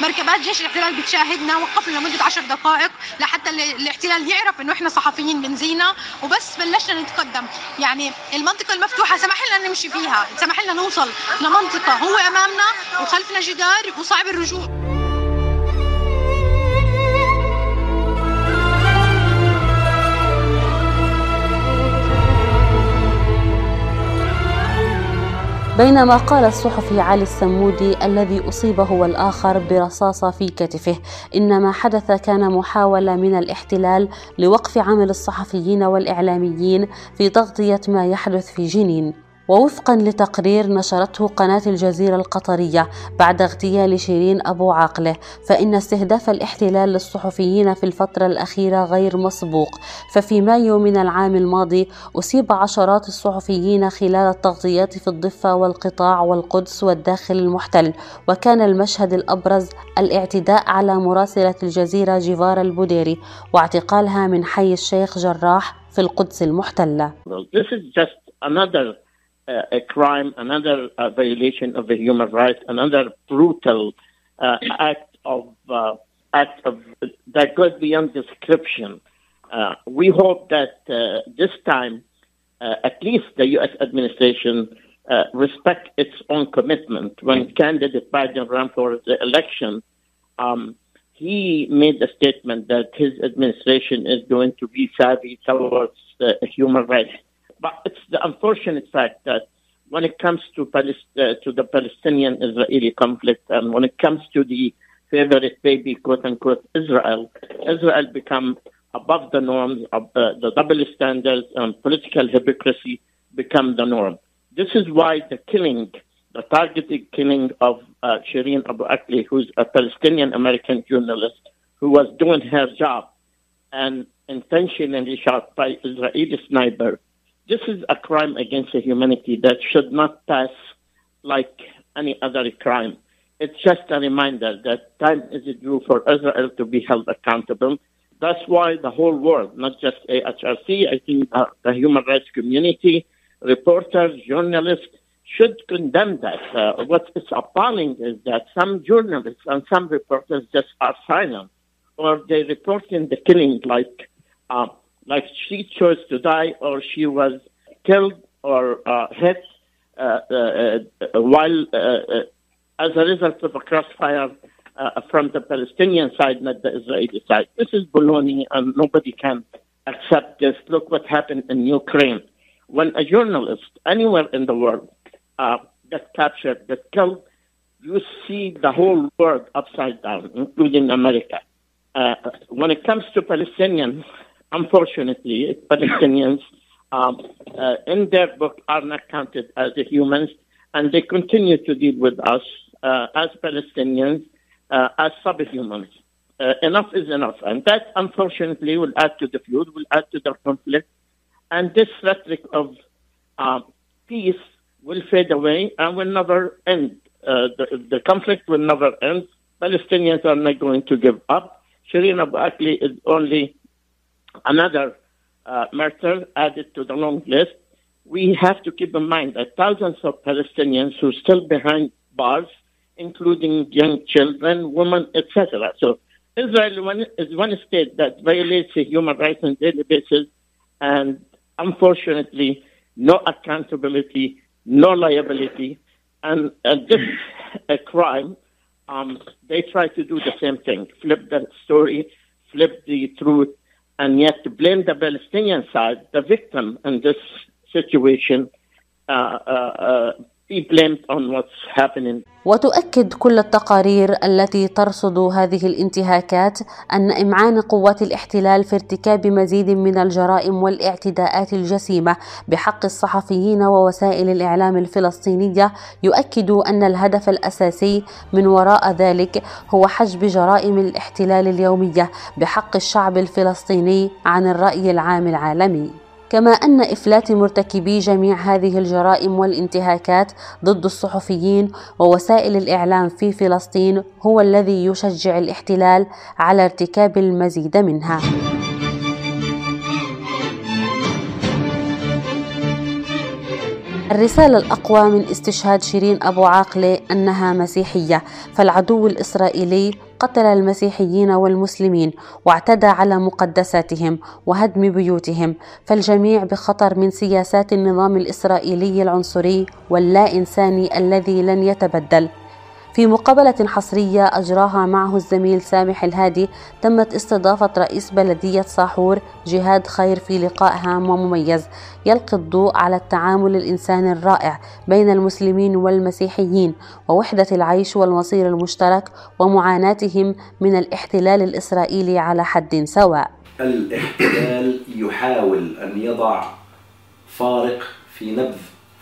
مركبات جيش الاحتلال بتشاهدنا وقفنا لمدة 10 دقائق لحتى الاحتلال يعرف إنه إحنا صحفيين بنزينا وبس بلشنا نتقدم. يعني المنطقة المفتوحة سمح لنا نمشي فيها سمح لنا نوصل لمنطقة هو أمامنا وخلفنا جدار وصعب الرجوع. بينما قال الصحفي علي السمودي الذي أصيب هو الآخر برصاصة في كتفه. إن ما حدث كان محاولة من الاحتلال لوقف عمل الصحفيين والإعلاميين في تغطية ما يحدث في جنين. ووفقا لتقرير نشرته قناة الجزيرة القطرية بعد اغتيال شيرين أبو عاقلة فإن استهداف الاحتلال للصحفيين في الفترة الأخيرة غير مسبوق ففي مايو من العام الماضي أصيب عشرات الصحفيين خلال التغطيات في الضفة والقطاع والقدس والداخل المحتل وكان المشهد الأبرز الاعتداء على مراسلة الجزيرة جيفار البوديري واعتقالها من حي الشيخ جراح في القدس المحتلة. This is just another uh, a crime, another uh, violation of the human rights, another brutal uh, act of uh, act of that goes beyond description. Uh, we hope that uh, this time, at least the U.S. administration respect its own commitment. When candidate Biden ran for the election, um, he made a statement that his administration is going to be savvy towards human rights but it's the unfortunate fact that when it comes to, Palest- uh, to the Palestinian-Israeli conflict and when it comes to the favorite baby, quote unquote, Israel, Israel become above the norms, of, uh, the double standards and political hypocrisy become the norm. This is why the killing, the targeted killing of uh, Shireen Abu Akleh, who's a Palestinian American journalist who was doing her job and intentionally shot by Israeli sniper this is a crime against humanity that should not pass like any other crime. It's just a reminder that time is due for Israel to be held accountable. That's why the whole world, not just AHRC, I think uh, the human rights community, reporters, journalists, should condemn that. Uh, what is appalling is that some journalists and some reporters just are silent, or they report in the killing like uh, like she chose to die or she was killed or uh, hit uh, uh, uh while uh, uh, as a result of a crossfire from the Palestinian side, not the Israeli side. This is baloney, and nobody can accept this. Look what happened in Ukraine. When a journalist anywhere in the world gets captured, gets killed, you see the whole world upside down, including America. when it comes to Palestinians, unfortunately, Palestinians um, uh, in their book are not counted as humans, and they continue to deal with us uh, as Palestinians uh, as subhumans. Uh, enough is enough, and that unfortunately will add to the feud, will add to the conflict, and this rhetoric of um, peace will fade away and will never end. Uh, the, the conflict will never end. Palestinians are not going to give up. Shireen Abu Akli is only another uh, murder added to the long list. We have to keep in mind that thousands of Palestinians who are still behind bars, including young children, women, etc. So Israel is one state that violates human rights on a daily basis, and unfortunately, no accountability, no liability, and, and this a crime. Um, they try to do the same thing, flip the story, flip the truth, and yet to blame the Palestinian side, the victim in this situation, uh, uh, وتؤكد كل التقارير التي ترصد هذه الانتهاكات أن إمعان قوات الاحتلال في ارتكاب مزيد من الجرائم والاعتداءات الجسيمة بحق الصحفيين ووسائل الإعلام الفلسطينية يؤكد أن الهدف الأساسي من وراء ذلك هو حجب جرائم الاحتلال اليومية بحق الشعب الفلسطيني عن الرأي العام العالمي. كما أن إفلات مرتكبي جميع هذه الجرائم والانتهاكات ضد الصحفيين ووسائل الإعلام في فلسطين هو الذي يشجع الاحتلال على ارتكاب المزيد منها. الرسالة الأقوى من استشهاد شيرين أبو عاقلة أنها مسيحية فالعدو الإسرائيلي قتل المسيحيين والمسلمين واعتدى على مقدساتهم وهدم بيوتهم فالجميع بخطر من سياسات النظام الإسرائيلي العنصري واللا إنساني الذي لن يتبدل. في مقابلة حصرية أجراها معه الزميل سامح الهادي تمت استضافة رئيس بلدية صاحور جهاد خير في لقاء هام ومميز. يلقي الضوء على التعامل الإنساني الرائع بين المسلمين والمسيحيين ووحدة العيش والمصير المشترك ومعاناتهم من الاحتلال الإسرائيلي على حد سواء. الاحتلال يحاول أن يضع فارق في نبذ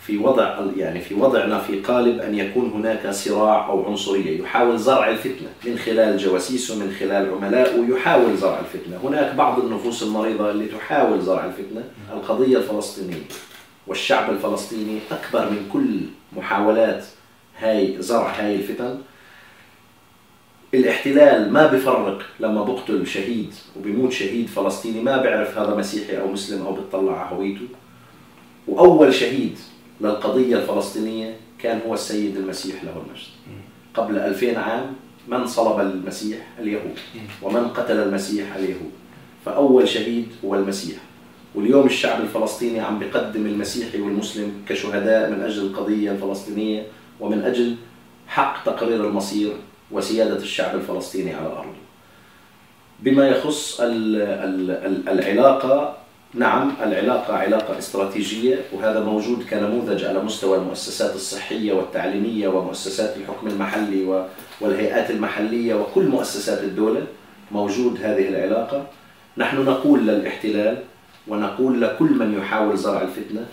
في وضع يعني في وضعنا في قالب أن يكون هناك صراع أو عنصرية، يحاول زرع الفتنة من خلال جواسيسه من خلال عملائه يحاول زرع الفتنة، هناك بعض النفوس المريضة اللي تحاول زرع الفتنة، القضية الفلسطينية. والشعب الفلسطيني أكبر من كل محاولات هاي زرع هاي الفتن. الاحتلال ما بفرق لما بقتل شهيد وبيموت شهيد فلسطيني ما بيعرف هذا مسيحي أو مسلم أو بيطلع على هويته. وأول شهيد للقضية الفلسطينية كان هو السيد المسيح له المجد. قبل 2000 عام من صلب المسيح اليهود؟ ومن قتل المسيح اليهود؟ فأول شهيد هو المسيح. واليوم الشعب الفلسطيني عم بيقدم المسيحي والمسلم كشهداء من أجل القضية الفلسطينية ومن أجل حق تقرير المصير وسيادة الشعب الفلسطيني على أرضه بما يخص العلاقة نعم العلاقة علاقة استراتيجية وهذا موجود كنموذج على مستوى المؤسسات الصحية والتعليمية ومؤسسات الحكم المحلي والهيئات المحلية وكل مؤسسات الدولة. موجود هذه العلاقة. نحن نقول للاحتلال ونقول لكل من يحاول زرع الفتنة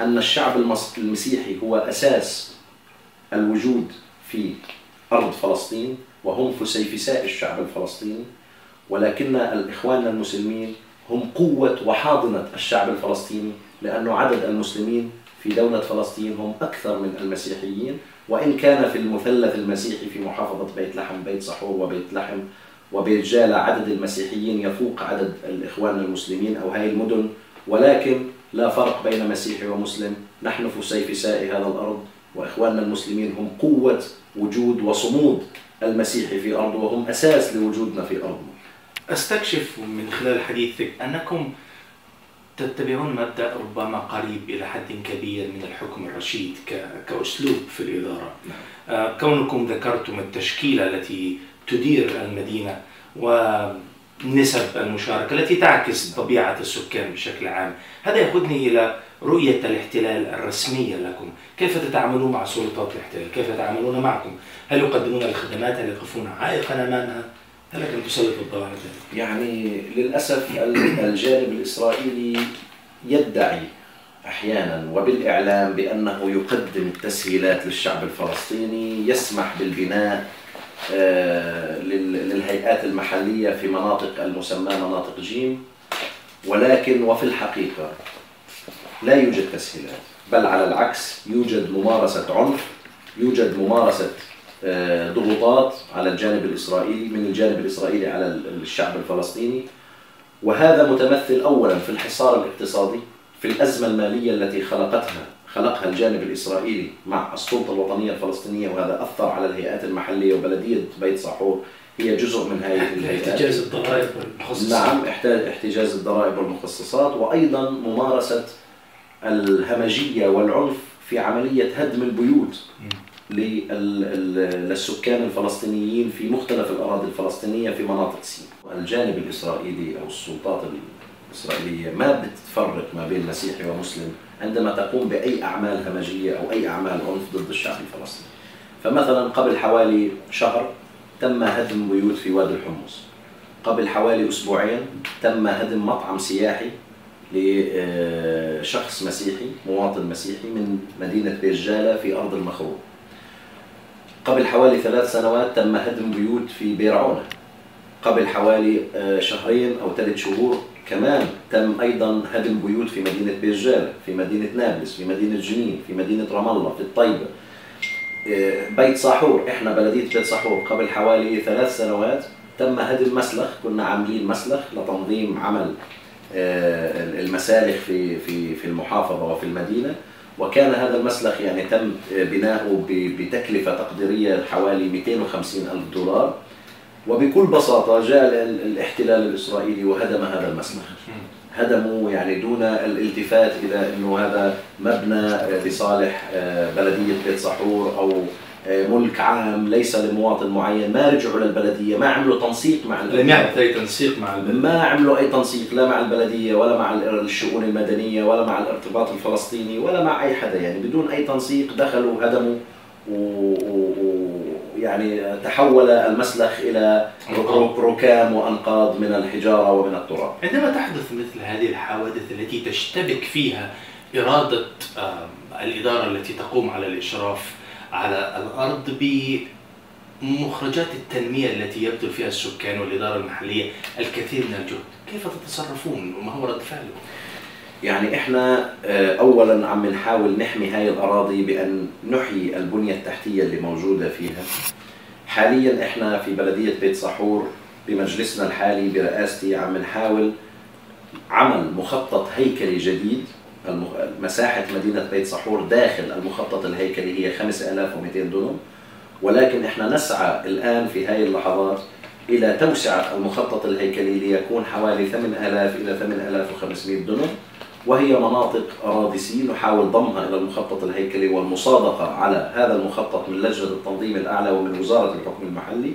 أن الشعب المسيحي هو أساس الوجود في أرض فلسطين وهم فسيفساء الشعب الفلسطيني. ولكن الإخوان المسلمين هم قوة وحاضنة الشعب الفلسطيني لأنه عدد المسلمين في دولة فلسطين هم أكثر من المسيحيين وإن كان في المثلث المسيحي في محافظة بيت لحم بيت سحور وبيت لحم وبيت جالة عدد المسيحيين يفوق عدد الإخوان المسلمين أو هاي المدن ولكن لا فرق بين مسيحي ومسلم. نحن فسيفساء هذا الأرض وإخواننا المسلمين هم قوة وجود وصمود المسيحي في أرضه وهم أساس لوجودنا في أرضنا أستكشف من خلال حديثك أنكم تتبعون مبدأ ربما قريب إلى حد كبير من الحكم الرشيد كأسلوب في الإدارة. نعم. آه، كونكم ذكرتم التشكيلة التي تدير المدينة ونسب المشاركة التي تعكس طبيعة السكان بشكل عام. هذا يقودني إلى رؤية الاحتلال الرسمية لكم. كيف تتعاملون مع سلطات الاحتلال؟ كيف يتعاملون معكم؟ هل يقدمون الخدمات؟ هل يقفون عائقا أمامها؟ لكن تسلط الضوء على؟ يعني للأسف الجانب الإسرائيلي يدعي أحيانا وبالإعلام بأنه يقدم تسهيلات للشعب الفلسطيني يسمح بالبناء آه، للهيئات المحلية في مناطق المسمى مناطق جيم ولكن وفي الحقيقة لا يوجد تسهيلات بل على العكس يوجد ممارسة عنف يوجد ممارسة آه، ضغوطات على الجانب الإسرائيلي من الجانب الإسرائيلي على الشعب الفلسطيني. وهذا متمثل أولا في الحصار الاقتصادي في الأزمة المالية التي خلقتها خلقها الجانب الإسرائيلي مع السلطة الوطنية الفلسطينية وهذا أثر على الهيئات المحلية وبلدية بيت صحور هي جزء من هذه الهيئات. احتجاز الضرائب والمخصصات. نعم احتجاز الضرائب والمخصصات وأيضا ممارسة الهمجية والعنف في عملية هدم البيوت. للسكان الفلسطينيين في مختلف الأراضي الفلسطينية في مناطق سيناء الجانب الإسرائيلي أو السلطات الإسرائيلية ما بتفرق ما بين مسيحي ومسلم عندما تقوم بأي أعمال همجية أو أي أعمال عنف ضد الشعب الفلسطيني. فمثلا قبل حوالي شهر تم هدم بيوت في وادي الحمص. قبل حوالي أسبوعين تم هدم مطعم سياحي لشخص مسيحي مواطن مسيحي من مدينة بيجالة في أرض المخروط قبل حوالي ثلاث سنوات تم هدم بيوت في بيرعونة قبل حوالي آه، شهرين أو ثلاث شهور كمان تم أيضا هدم بيوت في مدينة بيجال في مدينة نابلس في مدينة جنين في مدينة رام الله في الطيبة. آه، بيت صاحور إحنا بلدية بيت صاحور قبل حوالي ثلاث سنوات تم هدم مسلخ كنا عاملين مسلخ لتنظيم عمل آه، المسالخ في في في المحافظة وفي المدينة. وكان هذا المسلخ يعني تم بناؤه بتكلفة تقديرية حوالي 250 ألف دولار. وبكل بساطة جاء الاحتلال الإسرائيلي وهدم هذا المسلخ. هدموا يعني دون الالتفات إلى أنه هذا مبنى لصالح آه، بلدية بيت صحور أو ملك عام ليس لمواطن معين ما رجعوا للبلديه ما عملوا تنسيق مع البلديه لم يحدث أي تنسيق مع البلدية. ما عملوا أي تنسيق لا مع البلدية ولا مع الشؤون المدنية ولا مع الارتباط الفلسطيني ولا مع أي حدا يعني بدون أي تنسيق دخلوا هدموا ويعني تحول المسلخ إلى ركام وأنقاض من الحجارة ومن التراب. عندما تحدث مثل هذه الحوادث التي تشتبك فيها إرادة الإدارة التي تقوم على الإشراف على الأرض بمخرجات التنمية التي يبذل فيها السكان والإدارة المحلية الكثير من الجهد، كيف تتصرفون وما هو رد فعلكم؟ يعني إحنا آه، اولا عم نحاول نحمي هاي الأراضي بأن نحيي البنية التحتية اللي موجودة فيها. حاليا إحنا في بلدية بيت ساحور بمجلسنا الحالي برئاستي عم نحاول عمل مخطط هيكلي جديد مساحة مدينة بيت ساحور داخل المخطط الهيكلي هي 5200 دونم. ولكن إحنا نسعى الآن في هذه اللحظات إلى توسعة المخطط الهيكلي ليكون حوالي 8000 إلى 8500 دونم. وهي مناطق أراضي C نحاول ضمها إلى المخطط الهيكلي والمصادقة على هذا المخطط من لجنة التنظيم الأعلى ومن وزارة الحكم المحلي.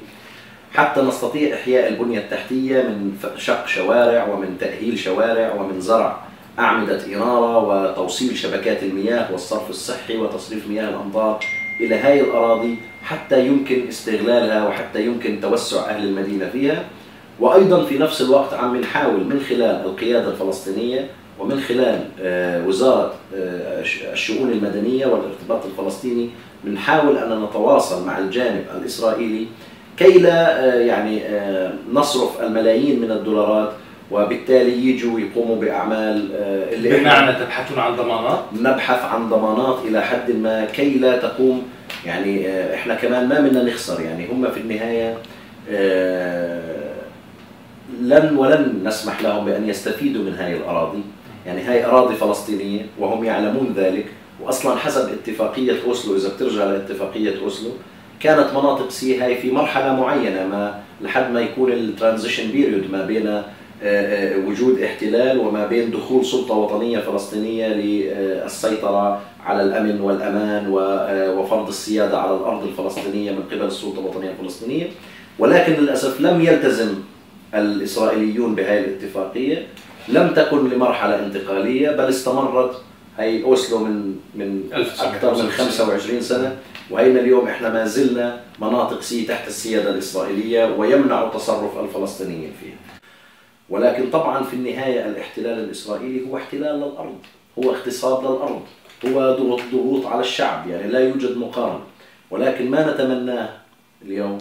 حتى نستطيع إحياء البنية التحتية من شق شوارع ومن تأهيل شوارع ومن زرع أعمدة إنارة وتوصيل شبكات المياه والصرف الصحي وتصريف مياه الأمطار إلى هذه الأراضي حتى يمكن استغلالها وحتى يمكن توسع أهل المدينة فيها. وأيضا في نفس الوقت عم نحاول من خلال القيادة الفلسطينية ومن خلال آه، وزارة آه، الشؤون المدنية والارتباط الفلسطيني بنحاول أن نتواصل مع الجانب الإسرائيلي كي لا آه، يعني نصرف الملايين من الدولارات وبالتالي يجوا يقوموا بأعمال آه، اللي بمعنى تبحثون عن ضمانات؟ نبحث عن ضمانات إلى حد ما كي لا تقوم يعني آه، إحنا كمان ما بدنا نخسر يعني هم في النهاية آه، لن ولن نسمح لهم بأن يستفيدوا من هذه الأراضي يعني هاي أراضي فلسطينية وهم يعلمون ذلك واصلا حسب اتفاقية أوسلو إذا بترجع لاتفاقية أوسلو كانت مناطق C هاي في مرحلة معينة ما لحد ما يكون ال transition period ما بين وجود احتلال وما بين دخول سلطة وطنية فلسطينية للسيطرة على الأمن والأمان آه، وفرض السيادة على الأرض الفلسطينية من قبل السلطة الوطنية الفلسطينية. ولكن للأسف لم يلتزم الإسرائيليون بهذه الاتفاقية لم تكن لمرحلة انتقالية بل استمرت. هي أوسلو من من أكثر من 25 سنة وهينا اليوم إحنا ما زلنا مناطق سي تحت السيادة الإسرائيلية ويمنع تصرف الفلسطينيين فيها. ولكن طبعا في النهاية الاحتلال الإسرائيلي هو احتلال للأرض هو اغتصاب للأرض هو ضغوط على الشعب يعني لا يوجد مقارنة. ولكن ما نتمناه اليوم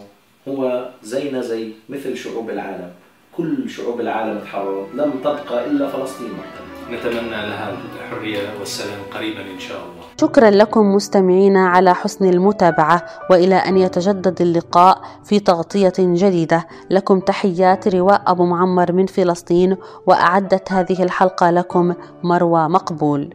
هو زينا زي مثل شعوب العالم. كل شعوب العالم تحررت لم تبقى إلا فلسطين محتلة نتمنى لها الحرية والسلام قريبا إن شاء الله. شكرا لكم مستمعينا على حسن المتابعة وإلى أن يتجدد اللقاء في تغطية جديدة. لكم تحيات رواء أبو معمر من فلسطين وأعدت هذه الحلقة لكم مروى مقبول.